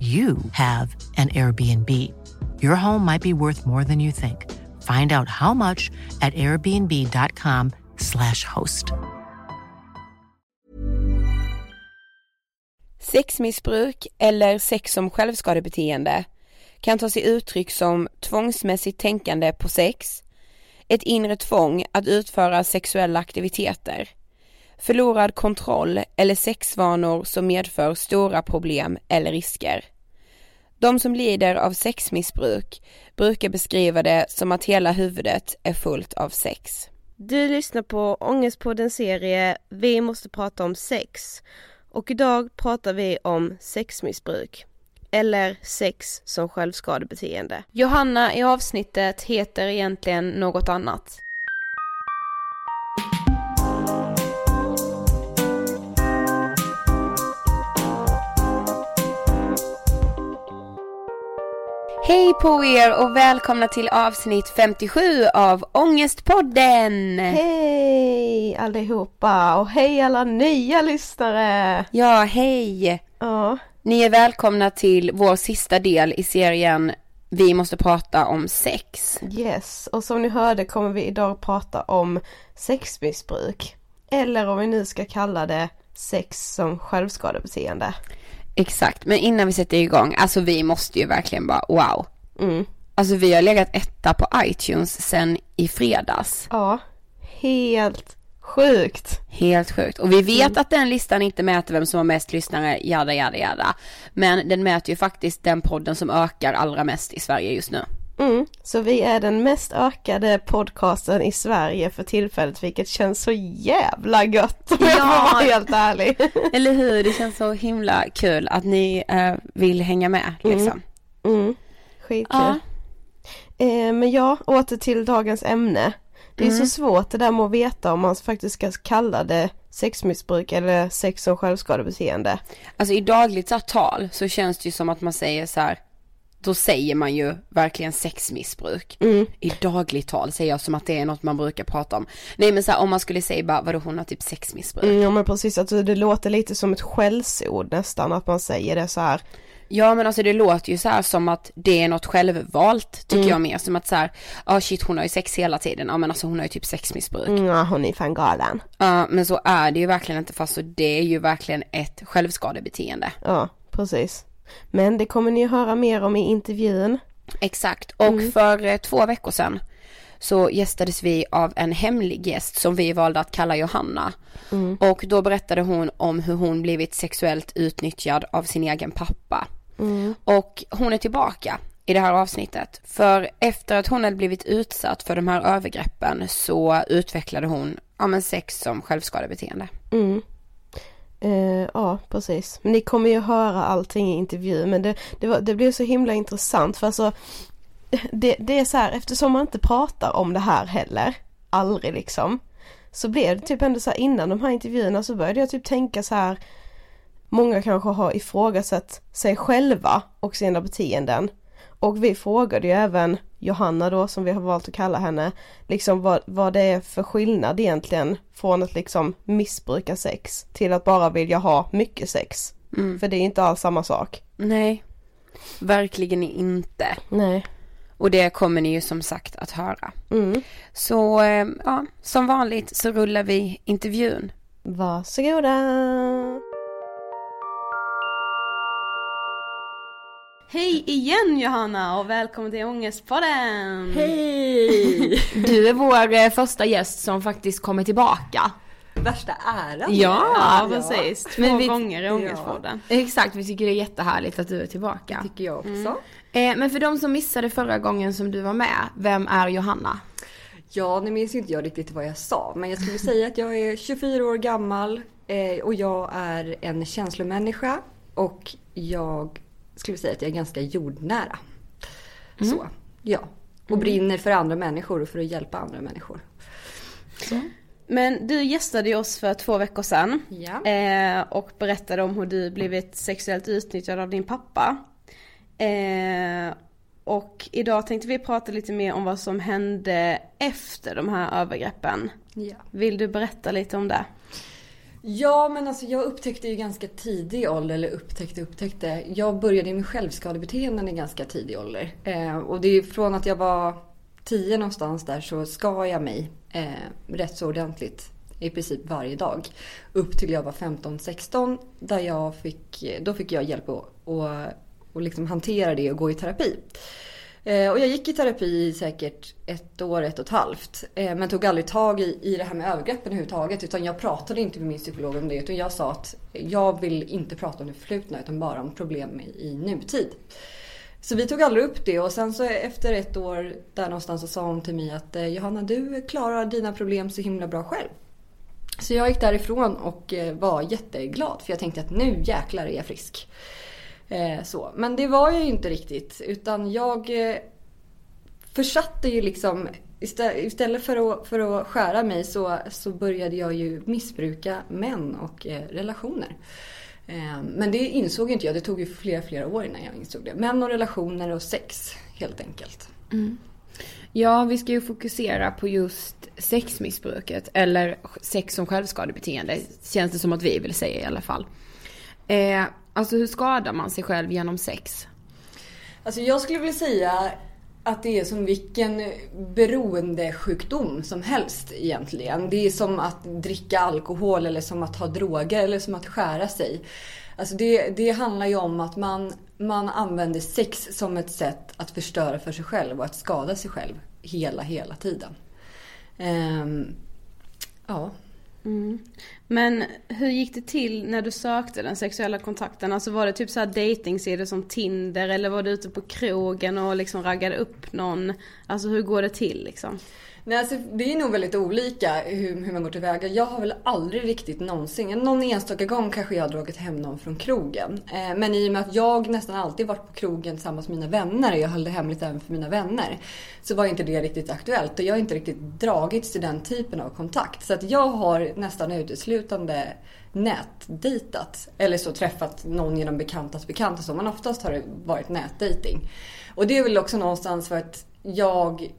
you have an Airbnb. Your home might be worth more than you think. Find out how much at airbnb.com slash host. Sexmissbruk eller sex som självskadebeteende kan ta sig uttryck som tvångsmässigt tänkande på sex, ett inre tvång att utföra sexuella aktiviteter, förlorad kontroll eller sexvanor som medför stora problem eller risker. De som lider av sexmissbruk brukar beskriva det som att hela huvudet är fullt av sex. Du lyssnar på Ångestpoddens serie Vi måste prata om sex och idag pratar vi om sexmissbruk eller sex som självskadebeteende. Johanna i avsnittet heter egentligen något annat. Hej på er och välkomna till avsnitt 57 av Ångestpodden! Hej allihopa och hej alla nya lyssnare! Ja, hej! Ja, Ni är välkomna till vår sista del i serien Vi måste prata om sex. yes. Och som ni hörde kommer vi idag prata om sexmissbruk. Eller om vi nu ska kalla det sex som självskadebeteende. Exakt, men innan vi sätter igång, alltså vi måste ju verkligen bara wow. Mm. Alltså vi har legat etta på iTunes sen i fredags. Ja, helt sjukt. Helt sjukt. Och vi vet att den listan inte mäter vem som har mest lyssnare, jada jada jada. Men den mäter ju faktiskt den podden som ökar allra mest i Sverige just nu. Mm. Så vi är den mest ökade podcasten i Sverige för tillfället vilket känns så jävla gött om jag får Ja. vara helt ärlig. Eller hur? Det känns så himla kul att ni eh, vill hänga med liksom. Mm. Skitkul. Ja. Eh, men ja, åter till dagens ämne. Det är Mm. så svårt det där med att veta om man faktiskt ska kalla det sexmissbruk eller sex som självskadebeteende. Alltså i dagligt så tal så känns det ju som att man säger så här. Då säger man ju verkligen sexmissbruk. I dagligt tal säger jag som att det är något man brukar prata om. Nej men så här, om man skulle säga bara vadå hon har typ sexmissbruk. Mm, ja men precis, alltså det låter lite som ett skällsord nästan att man säger det så här. Ja men alltså det låter ju så här som att det är något självvalt tycker jag mer. Som att så här, ja shit hon har ju sex hela tiden. Ja men alltså hon har ju typ sexmissbruk. Mm, ja hon är fan galen. Ja men så är det ju verkligen inte fast så det är ju verkligen ett självskadebeteende. Ja, precis. Men det kommer ni höra mer om i intervjun. Exakt och för eh, två veckor sedan så gästades vi av en hemlig gäst som vi valde att kalla Johanna. Och då berättade hon om hur hon blivit sexuellt utnyttjad av sin egen pappa. Och hon är tillbaka i det här avsnittet. För efter att hon hade blivit utsatt för de här övergreppen så utvecklade hon, ja men sex som självskadebeteende. Eh, ja, precis. Men ni kommer ju höra allting i intervjun men det, det, var, det blev så himla intressant för alltså det, det är så här, eftersom man inte pratar om det här heller, aldrig liksom, så blev det typ ändå så här innan de här intervjuerna så började jag typ tänka så här Många kanske har ifrågasatt sig själva och sina beteenden. Och vi frågade ju även Johanna då som vi har valt att kalla henne, liksom vad, vad det är för skillnad egentligen från att liksom missbruka sex till att bara vilja ha mycket sex. Mm. För det är inte alls samma sak. Nej, verkligen inte. Nej. Och det kommer ni ju som sagt att höra. Mm. Så eh, ja, som vanligt så rullar vi intervjun. Varsågoda! Hej igen Johanna och välkommen till Ångestpodden! Hej! Du är vår eh, första gäst som faktiskt kommer tillbaka. Värsta äran. Ja, Ja precis, två Men vi- gånger i Ångestpodden. Exakt, vi tycker det är jättehärligt att du är tillbaka. Tycker jag också. Eh, men för de som missade förra gången som du var med, vem är Johanna? Ja, nu minns inte jag riktigt vad jag sa. Men jag skulle säga att jag är 24 år gammal eh, och jag är en känslomänniska. Och jag skulle säga att jag är ganska jordnära. Så, ja. Och brinner för andra människor och för att hjälpa andra människor. Men du gästade ju oss för två veckor sedan Ja. eh, och berättade om hur du blivit sexuellt utnyttjad av din pappa. Eh, och idag tänkte vi prata lite mer om vad som hände efter de här övergreppen. ja. Vill du berätta lite om det? Ja, men alltså jag upptäckte ju ganska tidig ålder, eller upptäckte upptäckte. Jag började med självskadebeteenden i ganska tidig ålder. Eh, och det är från att jag var tio någonstans där så skar jag mig eh, rätt så ordentligt. I princip varje dag. Upp till jag var 15-16 där jag fick, då fick jag hjälp att, och, och liksom hantera det och gå i terapi. Eh, och jag gick i terapi i säkert ett år, ett och ett halvt. Eh, men tog aldrig tag i, i det här med övergreppen överhuvudtaget. Utan jag pratade inte med min psykolog om det. Utan jag sa att jag vill inte prata om det förflutna utan bara om problem i, i nutid. Så vi tog aldrig upp det och sen så efter ett år där någonstans så sa hon till mig att eh, Johanna du klarar dina problem så himla bra själv. Så jag gick därifrån och var jätteglad för jag tänkte att nu jäklar är jag frisk. Eh, så. Men det var jag ju inte riktigt utan jag eh, försatte ju liksom Istället för att, för att skära mig så, så började jag ju missbruka män och eh, relationer. Eh, men det insåg inte jag. Det tog ju flera, flera år innan jag insåg det. Män och relationer och sex helt enkelt. Mm. Ja, vi ska ju fokusera på just sexmissbruket, eller sex som självskadebeteende, känns det som att vi vill säga i alla fall. Eh, alltså hur skadar man sig själv genom sex? Alltså jag skulle vilja säga att det är som vilken beroendesjukdom som helst egentligen. Det är som att dricka alkohol eller som att ta droger eller som att skära sig. Alltså det, det handlar ju om att man, man använder sex som ett sätt att förstöra för sig själv och att skada sig själv hela, hela tiden. Ehm, ja. Mm. Men hur gick det till när du sökte den sexuella kontakten? Alltså var det typ så här datingsidor som Tinder eller var du ute på krogen och liksom raggade upp någon? Alltså hur går det till liksom? Nej, alltså, det är nog väldigt olika hur, hur man går tillväga. Jag har väl aldrig riktigt någonsin, någon enstaka gång kanske jag har dragit hem någon från krogen. Eh, men i och med att jag nästan alltid varit på krogen tillsammans med mina vänner och jag höll det hemligt även för mina vänner. Så var inte det riktigt aktuellt och jag har inte riktigt dragits till den typen av kontakt. Så att jag har nästan uteslutande nätdejtat. Eller så träffat någon genom bekantas bekanta så. Men oftast har det varit nätdating. Och det är väl också någonstans för att jag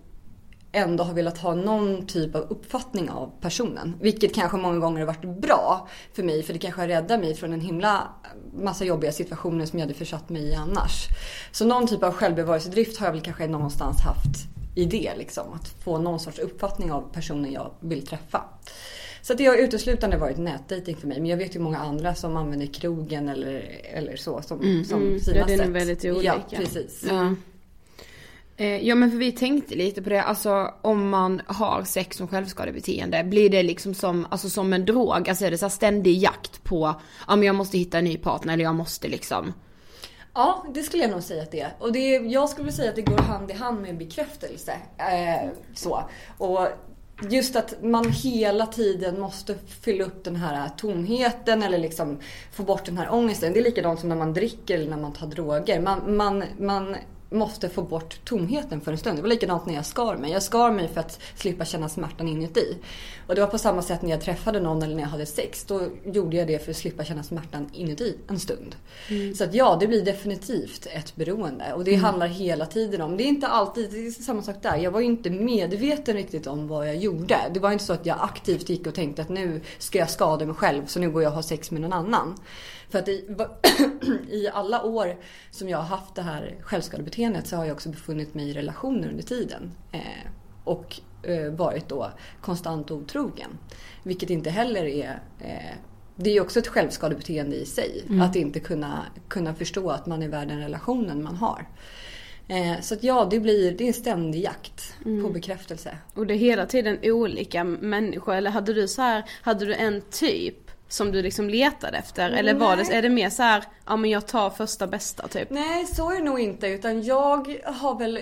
ändå har velat ha någon typ av uppfattning av personen. Vilket kanske många gånger har varit bra för mig för det kanske har räddat mig från en himla massa jobbiga situationer som jag hade försatt mig i annars. Så någon typ av självbevarelsedrift har jag väl kanske någonstans haft i det liksom. Att få någon sorts uppfattning av personen jag vill träffa. Så det har uteslutande varit nätdating för mig. Men jag vet ju många andra som använder krogen eller, eller så som, som Mm, sina ja, det är sätt. väldigt Ja, olika. precis. Ja. Eh, ja men för vi tänkte lite på det, alltså om man har sex som självskadebeteende, blir det liksom som, alltså som en drog? Alltså är det så här ständig jakt på, ja men jag måste hitta en ny partner eller jag måste liksom Ja, det skulle jag nog säga att det är. Och det, jag skulle säga att det går hand i hand med bekräftelse. Eh, så. Och just att man hela tiden måste fylla upp den här tomheten eller liksom få bort den här ångesten. Det är likadant som när man dricker eller när man tar droger. Man, man, man måste få bort tomheten för en stund. Det var likadant när jag skar mig. Jag skar mig för att slippa känna smärtan inuti. Och det var på samma sätt när jag träffade någon eller när jag hade sex. Då gjorde jag det för att slippa känna smärtan inuti en stund. Mm. Så att ja, det blir definitivt ett beroende. Och det mm. handlar hela tiden om, det är inte alltid, det är samma sak där. Jag var ju inte medveten riktigt om vad jag gjorde. Det var inte så att jag aktivt gick och tänkte att nu ska jag skada mig själv så nu går jag och har sex med någon annan. För att i, i alla år som jag har haft det här självskadebeteendet så har jag också befunnit mig i relationer under tiden. Eh, och eh, varit då konstant otrogen. Vilket inte heller är eh, det är också ett självskadebeteende i sig. Mm. Att inte kunna, kunna förstå att man är värd den relationen man har. Eh, så att ja, det blir det är en ständig jakt mm. på bekräftelse. Och det är hela tiden olika människor. Eller hade du så här, hade du en typ som du liksom letade efter? Eller var det, är det mer så här, ja men jag tar första bästa typ? Nej så är det nog inte utan jag har väl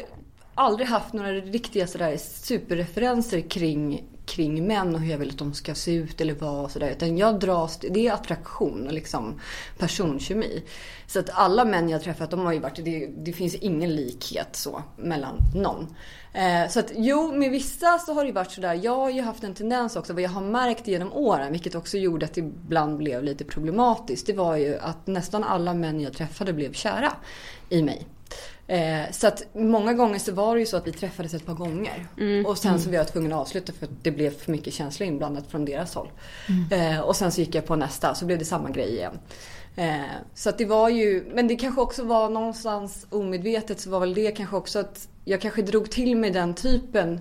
aldrig haft några riktiga sådär superreferenser kring, kring män och hur jag vill att de ska se ut eller vara och sådär. Utan jag dras, det är attraktion och liksom personkemi. Så att alla män jag träffat de har ju varit, det, det finns ingen likhet så mellan någon. Eh, så att jo, med vissa så har det varit sådär. Jag har ju haft en tendens också vad jag har märkt genom åren, vilket också gjorde att det ibland blev lite problematiskt. Det var ju att nästan alla män jag träffade blev kära i mig. Eh, så att många gånger så var det ju så att vi träffades ett par gånger. Mm. Och sen så var jag tvungen att avsluta för att det blev för mycket känslor inblandat från deras håll. Mm. Eh, och sen så gick jag på nästa så blev det samma grej igen. Eh, så att det var ju, men det kanske också var någonstans omedvetet så var väl det kanske också att jag kanske drog till mig den typen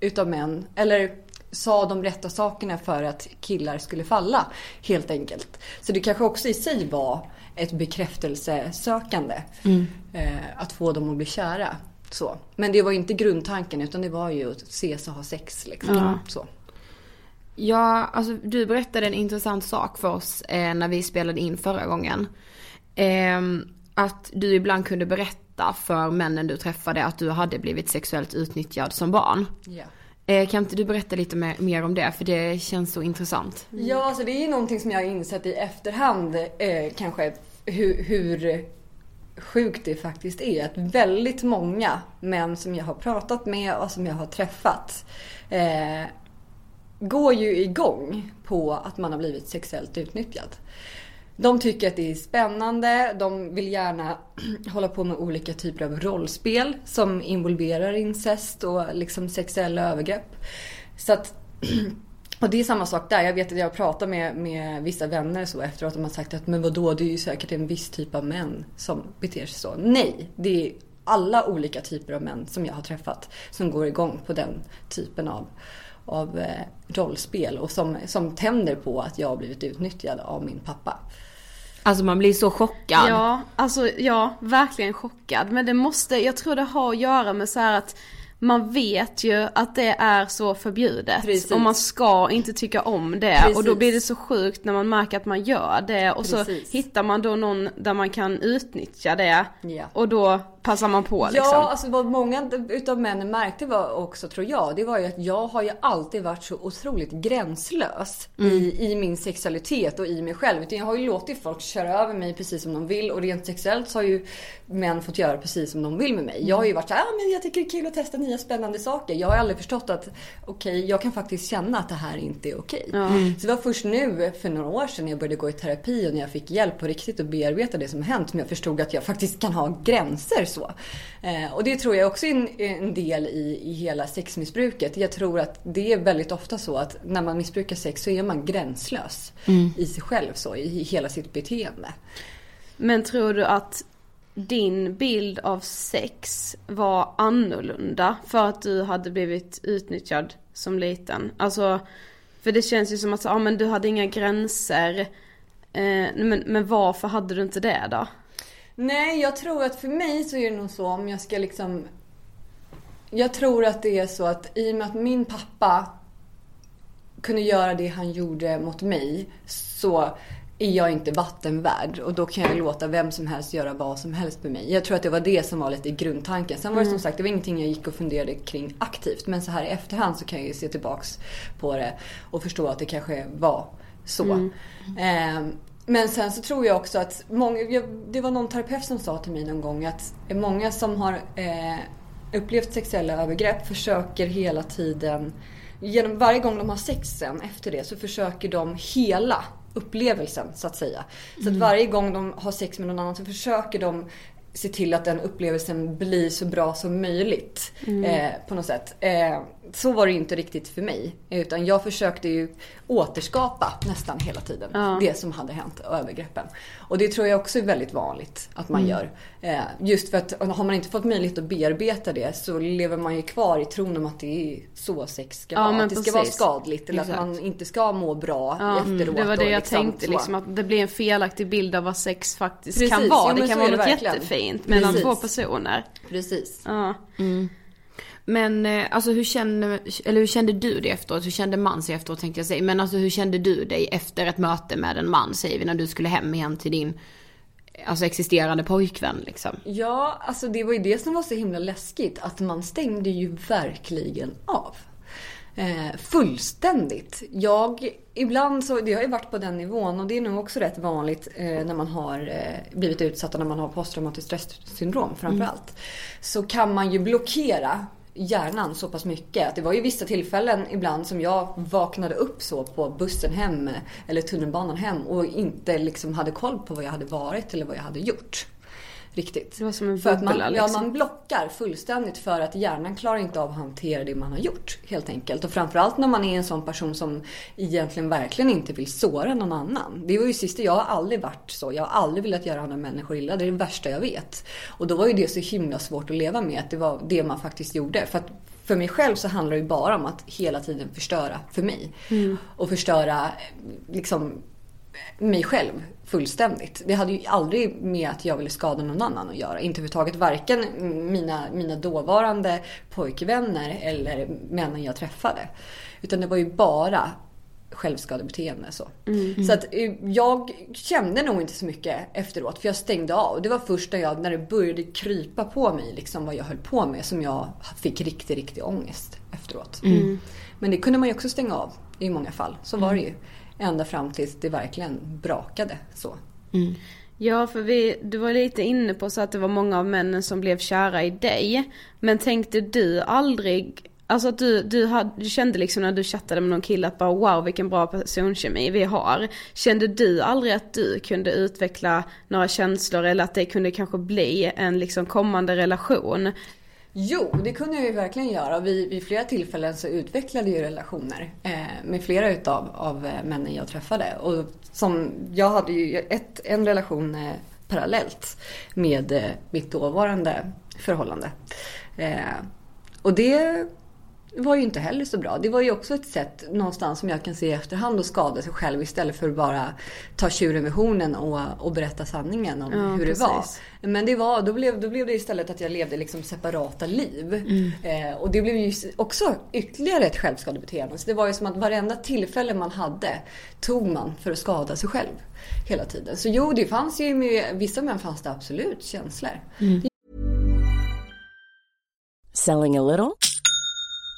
utav män. Eller sa de rätta sakerna för att killar skulle falla helt enkelt. Så det kanske också i sig var ett bekräftelsesökande. Mm. Eh, att få dem att bli kära. Så. Men det var inte grundtanken utan det var ju att ses och ha sex. Liksom. Ja. Så. Ja, alltså du berättade en intressant sak för oss eh, när vi spelade in förra gången. Eh, att du ibland kunde berätta för männen du träffade att du hade blivit sexuellt utnyttjad som barn. Ja. Eh, kan inte du berätta lite mer, mer, om det? För det känns så intressant. Mm. Ja, alltså det är ju någonting som jag har insett i efterhand eh, kanske hur, hur sjukt det faktiskt är. Att väldigt många män som jag har pratat med och som jag har träffat eh, går ju igång på att man har blivit sexuellt utnyttjad. De tycker att det är spännande, de vill gärna hålla på med olika typer av rollspel som involverar incest och liksom sexuella övergrepp. Så att, och det är samma sak där. Jag vet att jag pratar med, med vissa vänner så efteråt och de har sagt att men vadå, det är ju säkert en viss typ av män som beter sig så. Nej, det är alla olika typer av män som jag har träffat som går igång på den typen av av eh, rollspel och som, som tänder på att jag har blivit utnyttjad av min pappa. Alltså man blir så chockad. Ja, alltså ja, verkligen chockad. Men det måste, jag tror det har att göra med så att man vet ju att det är så förbjudet. Precis. Och man ska inte tycka om det. Precis. Och då blir det så sjukt när man märker att man gör det. Och Precis. så hittar man då någon där man kan utnyttja det. Ja. Och då passar man på liksom. Ja, alltså vad många utav männen märkte var också, tror jag, det var ju att jag har ju alltid varit så otroligt gränslös mm. i, i min sexualitet och i mig själv. Utan jag har ju låtit folk köra över mig precis som de vill och rent sexuellt så har ju män fått göra precis som de vill med mig. Jag har ju varit såhär, ah, men jag tycker det är kul att testa nya spännande saker. Jag har aldrig förstått att okej, okay, jag kan faktiskt känna att det här inte är okej. Okay. Mm. Så det var först nu för några år sedan när jag började gå i terapi och när jag fick hjälp på riktigt att bearbeta det som hänt som jag förstod att jag faktiskt kan ha gränser så. Eh, och det tror jag också är en, en del i, i hela sexmissbruket. Jag tror att det är väldigt ofta så att när man missbrukar sex så är man gränslös mm. i sig själv så, i hela sitt beteende. Men tror du att din bild av sex var annorlunda för att du hade blivit utnyttjad som liten? Alltså, för det känns ju som att ja, men du hade inga gränser. Eh, men, men varför hade du inte det då? Nej, jag tror att för mig så är det nog så om jag ska liksom... Jag tror att det är så att i och med att min pappa kunde göra det han gjorde mot mig så är jag inte vattenvärd och då kan jag låta vem som helst göra vad som helst med mig. Jag tror att det var det som var lite grundtanken. Sen var det som sagt, det var ingenting jag gick och funderade kring aktivt. Men så här i efterhand så kan jag ju se tillbaks på det och förstå att det kanske var så. Eh, men sen så tror jag också att många, det var någon terapeut som sa till mig någon gång att många som har eh, upplevt sexuella övergrepp försöker hela tiden, genom varje gång de har sex sen efter det så försöker de hela upplevelsen så att säga. Så att varje gång de har sex med någon annan så försöker de se till att den upplevelsen blir så bra som möjligt. Eh, på något sätt. Eh, så var det inte riktigt för mig. Utan jag försökte ju återskapa nästan hela tiden Ja. det som hade hänt, övergreppen. Och det tror jag också är väldigt vanligt att man gör. Eh, just för att har man inte fått möjlighet att bearbeta det så lever man ju kvar i tron om att det är så sex ska Ja, vara. Att det ska vara skadligt eller Exakt. att man inte ska må bra Ja, efteråt. det var det och jag liksom tänkte liksom att det blir en felaktig bild av vad sex faktiskt Precis, kan vara. det kan vara något verkligen. jättefint mellan Precis. två personer. Precis. Ja. Men eh, alltså hur kände, eller hur kände du dig efteråt? Hur kände man sig efteråt tänkte jag säga. Men alltså hur kände du dig efter ett möte med en man säger vi när du skulle hem igen till din alltså existerande pojkvän liksom? Ja, alltså det var ju det som var så himla läskigt. Att man stängde ju verkligen av. Eh, fullständigt. Jag, ibland så, det har ju varit på den nivån och det är nog också rätt vanligt eh, när man har eh, blivit utsatt och när man har posttraumatiskt stressyndrom framförallt. Så kan man ju blockera hjärnan så pass mycket att det var ju vissa tillfällen ibland som jag vaknade upp så på bussen hem eller tunnelbanan hem och inte liksom hade koll på vad jag hade varit eller vad jag hade gjort. Riktigt. Det var som en för att man, bubbla, Ja, liksom. man blockar fullständigt för att hjärnan klarar inte av att hantera det man har gjort. Helt enkelt. Och framförallt när man är en sån person som egentligen verkligen inte vill såra någon annan. Det var ju sista, jag har aldrig varit så. Jag har aldrig velat göra andra människor illa. Det är det värsta jag vet. Och då var ju det så himla svårt att leva med. Att det var det man faktiskt gjorde. För att för mig själv så handlar det ju bara om att hela tiden förstöra för mig. Och förstöra liksom mig själv fullständigt. Det hade ju aldrig med att jag ville skada någon annan att göra. Inte överhuvudtaget varken mina, mina dåvarande pojkvänner eller männen jag träffade. Utan det var ju bara självskadebeteende. Så, så att eh, jag kände nog inte så mycket efteråt för jag stängde av. Det var först när, jag, när det började krypa på mig liksom vad jag höll på med som jag fick riktig, riktig ångest efteråt. Men det kunde man ju också stänga av i många fall. Så var det ju. Ända fram tills det verkligen brakade så. Mm. Ja, för vi, du var lite inne på så att det var många av männen som blev kära i dig. Men tänkte du aldrig, alltså att du, du, hade, du kände liksom när du chattade med någon kille att bara wow vilken bra personkemi vi har. Kände du aldrig att du kunde utveckla några känslor eller att det kunde kanske bli en liksom kommande relation? Jo, det kunde jag ju verkligen göra. Vid, vid flera tillfällen så utvecklade jag relationer eh, med flera utav av, eh, männen jag träffade. Och som, jag hade ju ett, en relation eh, parallellt med eh, mitt dåvarande förhållande. Eh, och det var ju inte heller så bra. Det var ju också ett sätt någonstans som jag kan se i efterhand att skada sig själv istället för att bara ta tjuren vid hornen och, och berätta sanningen om Ja, hur precis. det var. Men det var, då, blev, då blev det istället att jag levde liksom separata liv. Eh, och det blev ju också ytterligare ett självskadebeteende. Så det var ju som att varenda tillfälle man hade tog man för att skada sig själv hela tiden. Så jo, det fanns ju med vissa män fanns det absolut känslor. Selling a little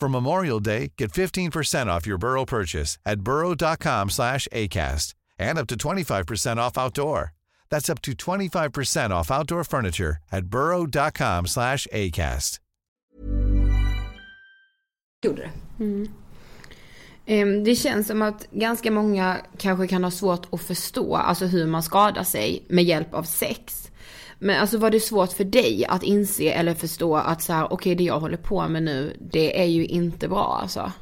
For Memorial Day, get 15% off your Burrow purchase at burrow.com slash ACAST and up to 25% off outdoor. That's up to 25% off outdoor furniture at burrow.com slash ACAST. det. Ehm, Det känns som att ganska många kanske kan ha svårt att förstå, alltså hur man skadar sig med hjälp av sex. Men alltså var det svårt för dig att inse eller förstå att så här, okej det jag håller på med nu, det är ju inte bra alltså?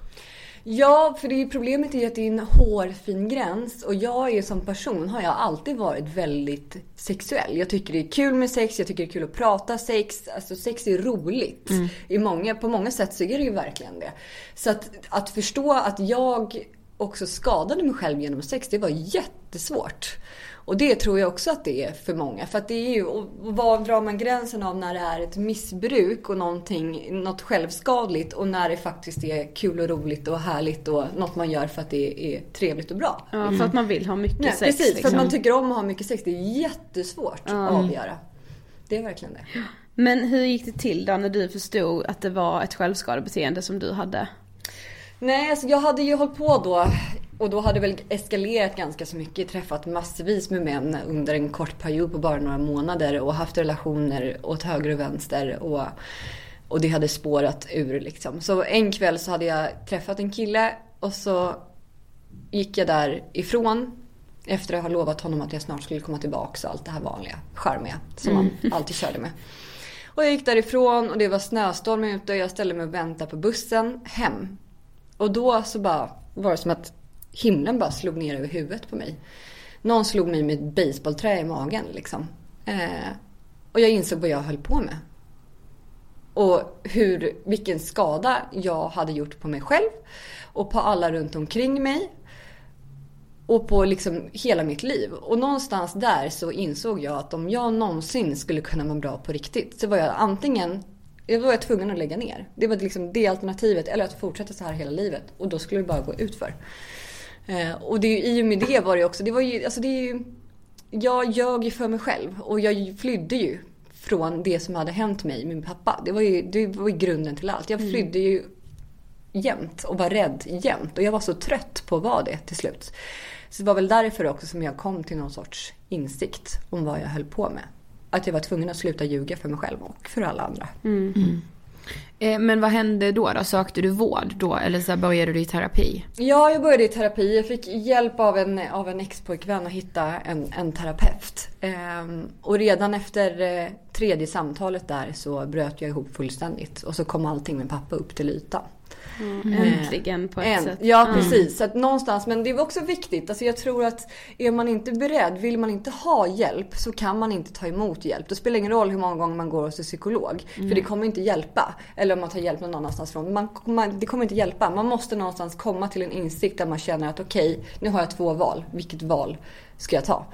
Ja, för det är problemet är ju att det är en hårfin gräns och jag är som person har jag alltid varit väldigt sexuell. Jag tycker det är kul med sex, jag tycker det är kul att prata sex. Alltså sex är roligt. I många, på många sätt så är det ju verkligen det. Så att, att förstå att jag också skadade mig själv genom sex, det var jättesvårt. Och det tror jag också att det är för många. För att det är ju, och var drar man gränsen av när det är ett missbruk och någonting, något självskadligt och när det faktiskt är kul och roligt och härligt och något man gör för att det är trevligt och bra. Ja, för att man vill ha mycket Nej, sex. precis, för liksom. att man tycker om att ha mycket sex. Det är jättesvårt att avgöra. Det är verkligen det. Men hur gick det till då när du förstod att det var ett självskadebeteende som du hade? Nej, alltså jag hade ju hållit på då och då hade väl eskalerat ganska så mycket. Träffat massvis med män under en kort period på bara några månader och haft relationer åt höger och vänster. Och, och det hade spårat ur liksom. Så en kväll så hade jag träffat en kille och så gick jag därifrån efter att ha lovat honom att jag snart skulle komma tillbaka och allt det här vanliga charmiga som man alltid körde med. Och jag gick därifrån och det var snöstorm ute och jag ställde mig och väntade på bussen hem. Och då så bara var det som att himlen bara slog ner över huvudet på mig. Någon slog mig med ett baseballträ i magen liksom. Eh, och jag insåg vad jag höll på med. Och hur, vilken skada jag hade gjort på mig själv och på alla runt omkring mig. Och på liksom hela mitt liv. Och någonstans där så insåg jag att om jag någonsin skulle kunna vara bra på riktigt så var jag antingen jag var jag tvungen att lägga ner. Det var liksom det alternativet. Eller att fortsätta så här hela livet. Och då skulle det bara gå ut för och det, i och med det var det också. Det var ju, alltså det är ju, jag ljög ju för mig själv. Och jag flydde ju från det som hade hänt mig med min pappa. Det var ju, det var ju grunden till allt. Jag flydde ju jämt och var rädd jämt. Och jag var så trött på att vara det till slut. Så det var väl därför också som jag kom till någon sorts insikt om vad jag höll på med. Att jag var tvungen att sluta ljuga för mig själv och för alla andra. Eh, Eh, men vad hände då? då? Sökte du vård då? Eller så började du i terapi? Ja, jag började i terapi. Jag fick hjälp av en, av en ex-pojkvän att hitta en, en terapeut. Ehm, och redan efter eh, tredje samtalet där så bröt jag ihop fullständigt. Och så kom allting med pappa upp till ytan. Äntligen på ett En, sätt. ja precis, så att någonstans, men det är också viktigt. Alltså jag tror att är man inte beredd, vill man inte ha hjälp så kan man inte ta emot hjälp. Det spelar ingen roll hur många gånger man går hos en psykolog. För det kommer inte hjälpa. Eller om man tar hjälp någon annanstans från. Man, man, det kommer inte hjälpa. Man måste någonstans komma till en insikt där man känner att okej, nu har jag två val. Vilket val ska jag ta?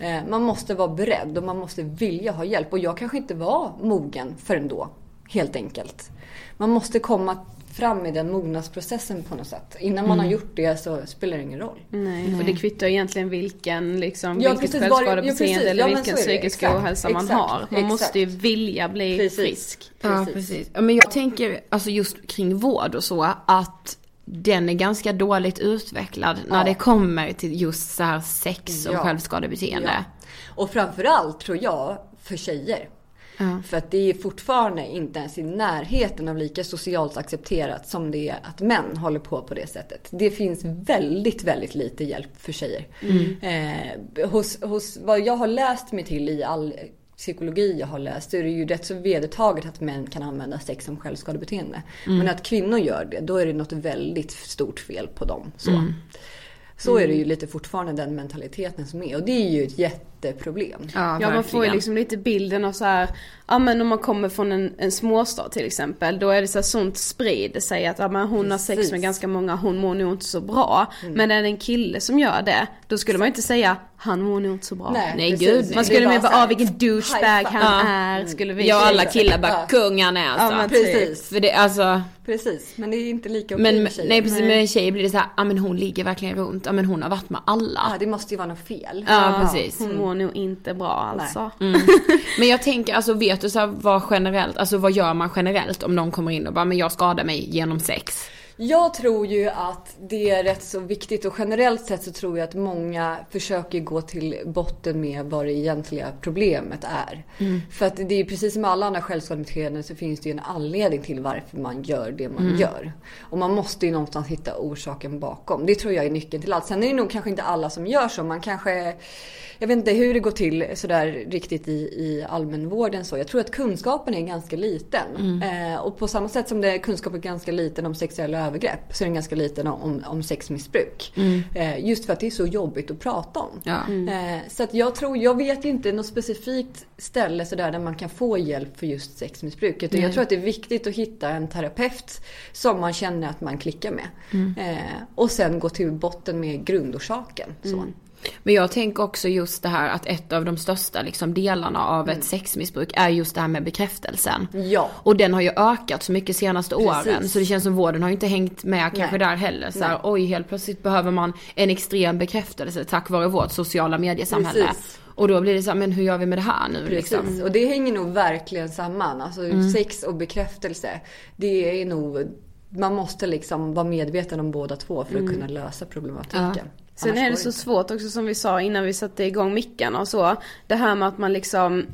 Eh, man måste vara beredd och man måste vilja ha hjälp. Och jag kanske inte var mogen förrän då. Helt enkelt. Man måste komma fram i den mognadsprocessen på något sätt. Innan man har gjort det så spelar det ingen roll. Nej, för det kvittar egentligen vilken, liksom, Ja, vilket precis, ja, självskadebeteende precis. eller Ja, vilken psykisk ohälsa man exakt, har. Man exakt. måste ju vilja bli Precis. frisk. Ja, precis. Ja, men jag tänker alltså just kring vård och så att den är ganska dåligt utvecklad när Ja. det kommer till just så här sex och Ja. självskadebeteende. Ja. Och framförallt tror jag för tjejer. För att det är fortfarande inte ens i närheten av lika socialt accepterat som det är att män håller på på det sättet. Det finns väldigt, väldigt lite hjälp för tjejer. Eh, hos, hos vad jag har läst mig till i all psykologi jag har läst så är det ju rätt så vedertaget att män kan använda sex som självskadebeteende. Men att kvinnor gör det, då är det något väldigt stort fel på dem. Så. Så är det ju lite fortfarande den mentaliteten som är. Och det är ju ett jätteproblem. Ja, ja man får ju liksom lite bilden av så här, ja men om man kommer från en, en småstad till exempel, då är det så här, sånt sprider sig att ja, men hon Precis. har sex med ganska många, hon mår nog inte så bra. Mm. Men är det en kille som gör det, då skulle man inte säga han mår nog inte så bra. Nej, Nej gud. Man skulle mer bara, ah, vilken douchebag han ja. är. Skulle vi ja alla killar bara, ja. kung han är alltså. Ja, precis. För det, alltså. Precis, men det är inte lika okej men, med tjejer. Nej precis, med en tjej blir det så här, ja men hon ligger verkligen runt, ja men hon har varit med alla. Ja det måste ju vara något fel. Ja, precis. Hon mår nog inte bra alltså. Mm. Men jag tänker, alltså vet du så här, vad generellt, alltså vad gör man generellt om någon kommer in och bara, men jag skadar mig genom sex? Jag tror ju att det är rätt så viktigt och generellt sett så tror jag att många försöker gå till botten med vad det egentliga problemet är. Mm. För att det är precis som alla andra självskadebeteenden så finns det ju en anledning till varför man gör det man mm. gör. Och man måste ju någonstans hitta orsaken bakom. Det tror jag är nyckeln till allt. Sen är det nog kanske inte alla som gör så. Man kanske jag vet inte hur det går till sådär riktigt i, i allmänvården så. Jag tror att kunskapen är ganska liten. Mm. Eh, och på samma sätt som det är kunskapen ganska liten om sexuella övergrepp så är den ganska liten om, om sexmissbruk. Mm. Eh, just för att det är så jobbigt att prata om. Ja. Mm. Eh, så att jag tror, jag vet inte något specifikt ställe sådär där man kan få hjälp för just sexmissbruk. Utan jag tror att det är viktigt att hitta en terapeut som man känner att man klickar med. Mm. Eh, och sen gå till botten med grundorsaken. Så. Men jag tänker också just det här att ett av de största liksom, delarna av mm. ett sexmissbruk är just det här med bekräftelsen. Ja. Och den har ju ökat så mycket senaste Precis. åren. Så det känns som vården har ju inte hängt med kanske där heller. Så här, oj helt plötsligt behöver man en extrem bekräftelse tack vare vårt sociala mediesamhälle. Precis. Och då blir det så här, men hur gör vi med det här nu Precis. liksom? och det hänger nog verkligen samman. Alltså mm. sex och bekräftelse. Det är nog man måste liksom vara medveten om båda två för att mm. kunna lösa problematiken. Ja. Sen är det så svårt också som vi sa innan vi satte igång mickarna och så. Det här med att man liksom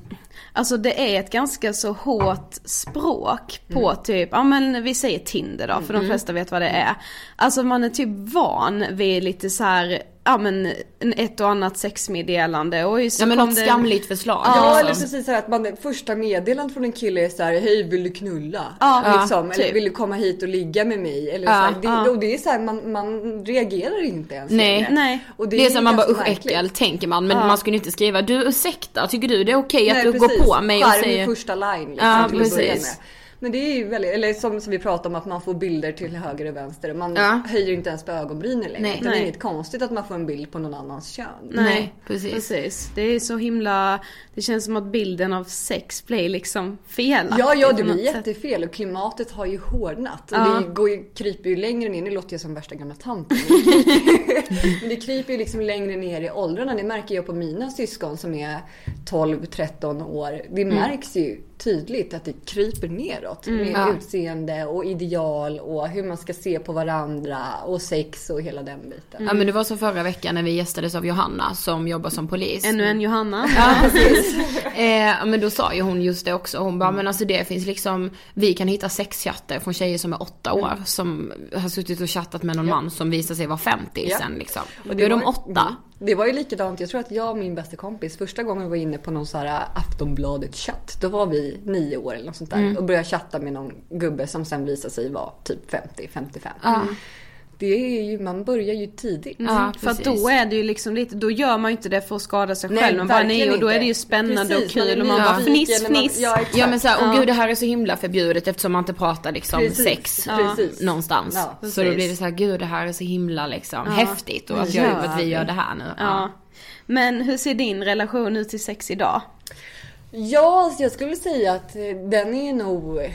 Alltså det är ett ganska så hårt språk på mm. typ, ja men vi säger Tinder då för mm. de flesta vet vad det är. Alltså man är typ van vid lite så här ja men ett och annat sexmeddelande och så Ja men något det... skamligt förslag. Ja, ja eller precis så att man, första meddelandet från en kille är så här, hej vill du knulla? Ja, liksom. Typ. Eller vill du komma hit och ligga med mig? Eller ja, så här, det, ja. Och det är så här, man, man reagerar inte ens Nej, nej. Och det, det är, så man bara usch äckel tänker man men ja. man skulle inte skriva du ursäkta tycker du det är okej okay att du precis. går på mig och säger. första line liksom, ja, precis. Men det är ju väldigt, eller som, som vi pratade om att man får bilder till höger och vänster. Man ja. höjer inte ens på ögonbrynen längre. Nej, det är inget konstigt att man får en bild på någon annans kön. Nej, nej precis. precis. Det är så himla, det känns som att bilden av sex blir liksom felaktig. Ja, ja det blir jättefel och klimatet har ju hårdnat. Och ja. det går ju, kryper ju längre ner, nu låter jag som värsta gamla tanten. Men det kryper ju liksom längre ner i åldrarna. Det märker jag på mina syskon som är 12-13 år. Det mm. märks ju tydligt att det kryper neråt mm, med ja. utseende och ideal och hur man ska se på varandra och sex och hela den biten. Mm. Ja men det var så förra veckan när vi gästades av Johanna som jobbar som polis. Ännu en Johanna. Ja precis. eh, men då sa ju hon just det också. Hon bara, mm. men alltså det finns liksom, vi kan hitta sexchatter från tjejer som är åtta år mm. som har suttit och chattat med någon ja. man som visar sig vara 50 ja. sen liksom. Och då är de åtta. Det var ju likadant, jag tror att jag och min bästa kompis första gången var inne på någon sån här Aftonbladet-chatt. Då var vi nio år eller något sånt där mm. och började chatta med någon gubbe som sen visade sig vara typ 50-55. Mm det är ju, man börjar ju tidigt. Mm. Ja, för att då är det ju liksom lite, då gör man ju inte det för att skada sig nej, själv. Man bara nej och då är det ju spännande precis, och kul och man ja. bara fniss fniss. ja, ja, men såhär, ja. gud det här är så himla förbjudet eftersom man inte pratar liksom precis. sex ja. någonstans. Ja, så då blir det så här, gud det här är så himla liksom häftigt och att, jag, att vi gör det här nu. Ja. Men hur ser din relation ut till sex idag? Ja, jag skulle säga att den är nog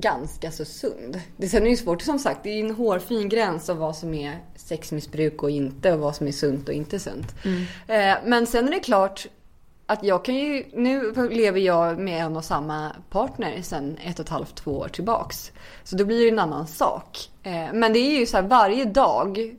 ganska så sund. Det sen är ju svårt som sagt, det är en hårfin gräns av vad som är sexmissbruk och inte och vad som är sunt och inte sunt. Mm. Eh, men sen är det klart att jag kan ju, nu lever jag med en och samma partner sen ett och ett halvt, två år tillbaks. Så då blir det en annan sak. Eh, men det är ju så här varje dag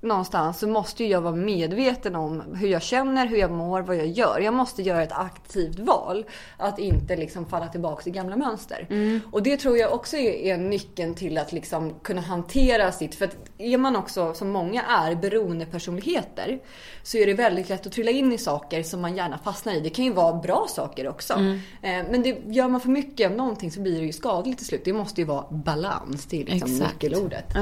någonstans så måste jag vara medveten om hur jag känner, hur jag mår, vad jag gör. Jag måste göra ett aktivt val. Att inte liksom falla tillbaka i gamla mönster. Mm. Och det tror jag också är, är nyckeln till att liksom kunna hantera sitt... För att är man också, som många är, beroendepersonligheter så är det väldigt lätt att trilla in i saker som man gärna fastnar i. Det kan ju vara bra saker också. Mm. Eh, men det, gör man för mycket av någonting så blir det ju skadligt till slut. Det måste ju vara balans, det är liksom nyckelordet.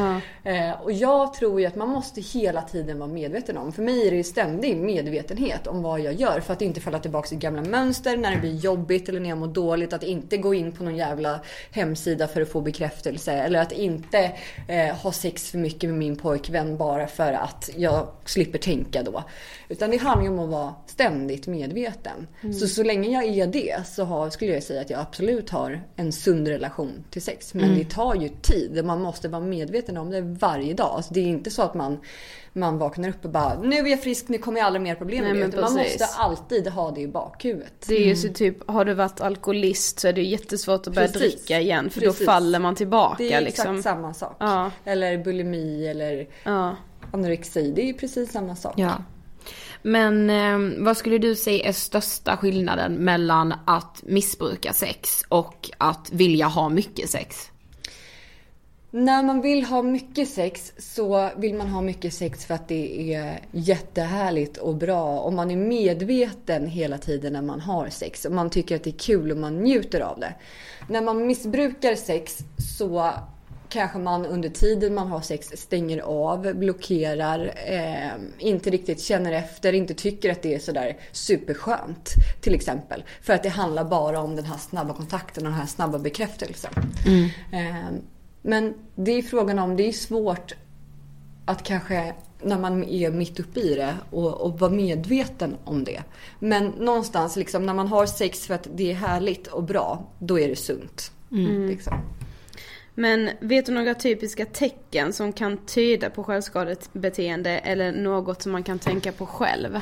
Eh, och jag tror ju att man måste hela tiden vara medveten om. För mig är det ju ständig medvetenhet om vad jag gör för att inte falla tillbaka i gamla mönster när det blir jobbigt eller när jag mår dåligt. Att inte gå in på någon jävla hemsida för att få bekräftelse eller att inte eh, ha sex för mycket med min pojkvän bara för att jag slipper tänka då. Utan det handlar ju om att vara ständigt medveten. Mm. Så så länge jag är det så har, skulle jag säga att jag absolut har en sund relation till sex. Men mm. det tar ju tid. Man måste vara medveten om det varje dag. Alltså det är inte så att man, man vaknar upp och bara nu är jag frisk, nu kommer jag aldrig mer problem med Nej, det. Man måste alltid ha det i bakhuvudet. Det är ju mm. så typ, har du varit alkoholist så är det jättesvårt att börja Precis. dricka igen. För Precis. då faller man tillbaka. Det är liksom. exakt samma sak. Ja. Eller bulimi eller ja. anorexi. Det är ju precis samma sak. Ja. Men eh, vad skulle du säga är största skillnaden mellan att missbruka sex och att vilja ha mycket sex? När man vill ha mycket sex så vill man ha mycket sex för att det är jättehärligt och bra. Och man är medveten hela tiden när man har sex. Och man tycker att det är kul och man njuter av det. När man missbrukar sex så kanske man under tiden man har sex stänger av, blockerar, eh, inte riktigt känner efter, inte tycker att det är sådär superskönt. Till exempel. För att det handlar bara om den här snabba kontakten och den här snabba bekräftelsen. Mm. Eh, men det är frågan om, det är svårt att kanske när man är mitt uppe i det och, och vara medveten om det. Men någonstans liksom när man har sex för att det är härligt och bra, då är det sunt. Mm. Liksom. Men vet du några typiska tecken som kan tyda på självskadebeteende eller något som man kan tänka på själv?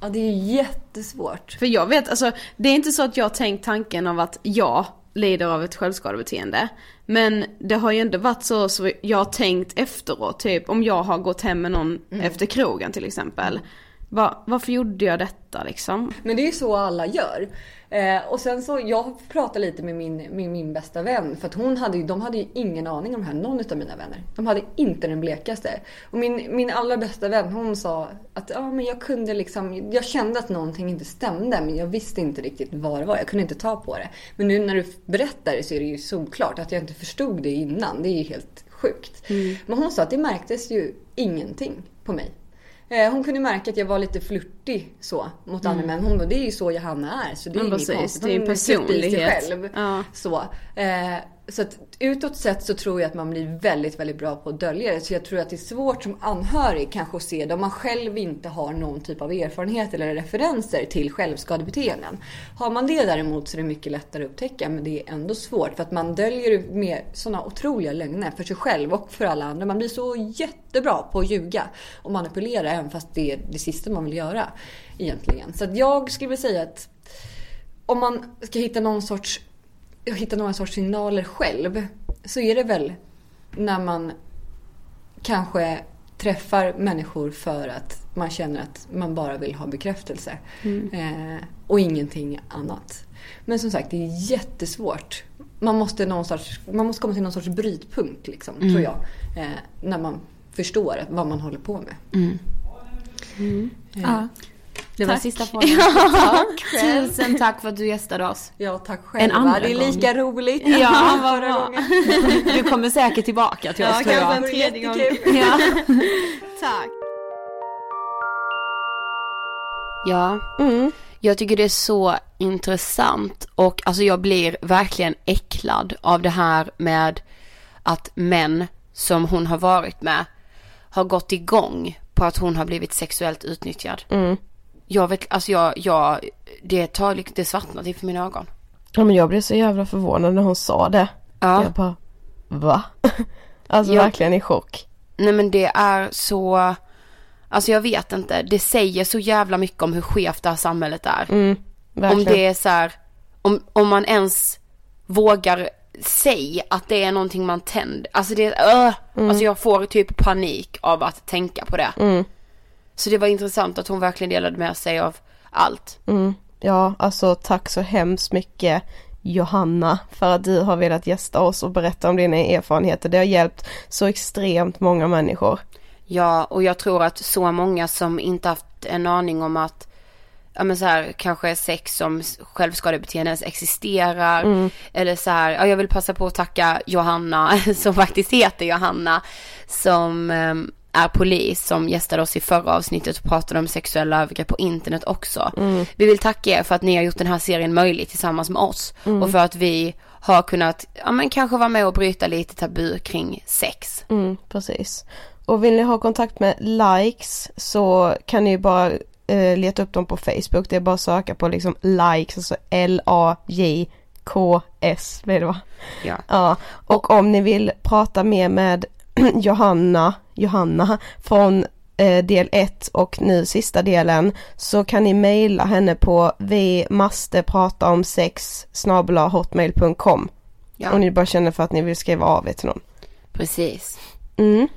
Ja, det är jättesvårt. För jag vet, alltså det är inte så att jag har tänkt tanken av att jag lider av ett självskadebeteende. Men det har ju ändå varit så, så jag har tänkt efteråt, typ om jag har gått hem med någon mm. efter krogen till exempel. Va, varför gjorde jag detta liksom? Men det är ju så alla gör. Eh, och sen så, jag pratade lite med min, med min bästa vän för att hon hade de hade ju ingen aning om det här, någon av mina vänner. De hade inte den blekaste. Och min, min allra bästa vän hon sa att ja, men jag kunde liksom, jag kände att någonting inte stämde men jag visste inte riktigt vad det var. Jag kunde inte ta på det. Men nu när du berättar det så är det ju såklart att jag inte förstod det innan. Det är ju helt sjukt. Mm. Men hon sa att det märktes ju ingenting på mig. Eh, hon kunde märka att jag var lite flörtig så mot andra mm. män. Hon bara, det är ju så Johanna är. Så det är inget konstigt. Det är en personlighet. Själv. Ja. Så. Så att utåt sett så tror jag att man blir väldigt, väldigt bra på att dölja det. Så jag tror att det är svårt som anhörig kanske att se det om man själv inte har någon typ av erfarenhet eller referenser till självskadebeteenden. Har man det däremot så är det mycket lättare att upptäcka men det är ändå svårt för att man döljer med sådana otroliga lögner för sig själv och för alla andra. Man blir så jättebra på att ljuga och manipulera även fast det är det sista man vill göra egentligen. Så att jag skulle vilja säga att om man ska hitta någon sorts jag hittar några sorts signaler själv så är det väl när man kanske träffar människor för att man känner att man bara vill ha bekräftelse. Mm. Eh, och ingenting annat. Men som sagt, det är jättesvårt. Man måste, någon sorts, man måste komma till någon sorts brytpunkt, liksom, mm. tror jag. Eh, när man förstår vad man håller på med. Mm. Eh, ja. Det var tack. sista frågan. Tack Tusen tack för att du gästade oss. Ja, tack själva. En andra det är gång. lika roligt. Ja, vad bra. Du kommer säkert tillbaka till oss ja, tror jag. Ja, kanske en tredje gång. Ja. tack. Ja, mm. jag tycker det är så intressant och alltså jag blir verkligen äcklad av det här med att män som hon har varit med har gått igång på att hon har blivit sexuellt utnyttjad. Mm jag vet, alltså jag, jag, det tar det svartnat inför mina ögon. Ja men jag blev så jävla förvånad när hon sa det. Ja. Jag bara, va? alltså jag, verkligen i chock. Nej men det är så, alltså jag vet inte, det säger så jävla mycket om hur skevt det här samhället är. Mm, om det är så här, om, om man ens vågar säga att det är någonting man tänder, alltså det, uh, mm. alltså jag får typ panik av att tänka på det. Mm. Så det var intressant att hon verkligen delade med sig av allt. Mm. Ja, alltså tack så hemskt mycket Johanna för att du har velat gästa oss och berätta om dina erfarenheter. Det har hjälpt så extremt många människor. Ja, och jag tror att så många som inte haft en aning om att ja men så här kanske sex som självskadebeteende ens existerar. Mm. Eller så här, ja jag vill passa på att tacka Johanna som faktiskt heter Johanna. Som ehm, är polis som gästade oss i förra avsnittet och pratade om sexuella övergrepp på internet också. Vi vill tacka er för att ni har gjort den här serien möjlig tillsammans med oss och för att vi har kunnat, ja men kanske vara med och bryta lite tabu kring sex. Mm, precis. Och vill ni ha kontakt med likes så kan ni bara eh, leta upp dem på Facebook. Det är bara att söka på liksom likes, alltså L-A-J-K-S blir det va? Ja. Ja, och om ni vill prata mer med Johanna, Johanna från eh, del 1 och nu sista delen så kan ni mejla henne på vi måste prata om sex hotmail.com Ja. om ni bara känner för att ni vill skriva av er till någon. Precis. Mm.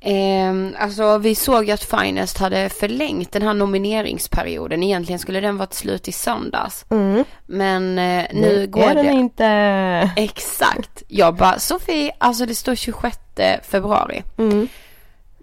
Ehm, alltså vi såg ju att Finest hade förlängt den här nomineringsperioden. Egentligen skulle den varit slut i söndags. Mm. Men eh, nu går är det. den inte. Exakt. Jag bara, Sofie, alltså det står 26 februari. Mm.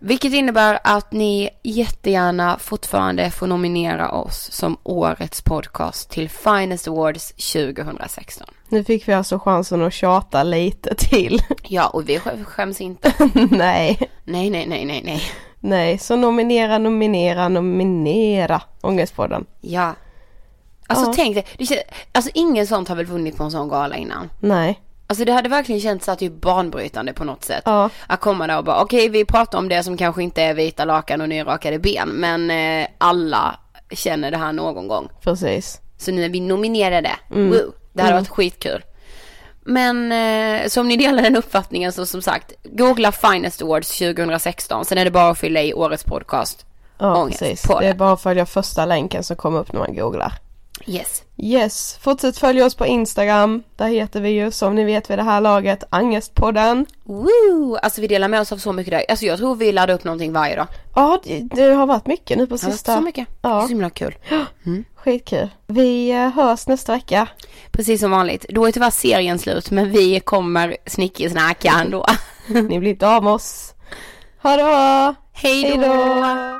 Vilket innebär att ni jättegärna fortfarande får nominera oss som årets podcast till Finest Awards 2016. Nu fick vi alltså chansen att tjata lite till. Ja, och vi skä- skäms inte. nej, Nej, nej, nej, nej, nej. nej, så nominera, nominera, nominera Ångestpodden. Ja. Alltså Ja. tänk dig, alltså ingen sånt har väl vunnit på en sån gala innan. Nej, Alltså det hade verkligen känts så är banbrytande på något sätt. ja, Att komma där och bara, okej vi pratar om det som kanske inte är vita lakan och nyrakade ben, men eh, alla känner det här någon gång. precis. Så nu är vi nominerade. Mm. Woo. Det hade Mm. varit skitkul. Men eh, så om ni delar den uppfattningen så som sagt, googla Finest Awards 2016. Sen är det bara att fylla i årets podcast. Ja, Ångest precis. på Det är bara att följa första länken som kommer upp när man googlar. Yes. Yes, fortsätt följa oss på Instagram. Där heter vi ju som ni vet vid det här laget Angestpodden. Woo! Alltså vi delar med oss av så mycket där. Alltså jag tror vi laddar upp någonting varje dag. Ja, det, det har varit mycket nu på sista. så mycket. Det är Ja, så himla kul. skitkul. Vi eh, hörs nästa vecka. Precis som vanligt. Då är tyvärr serien slut men vi kommer snickesnacka ändå. Ni blir inte av med oss. Ha det bra! Hej då!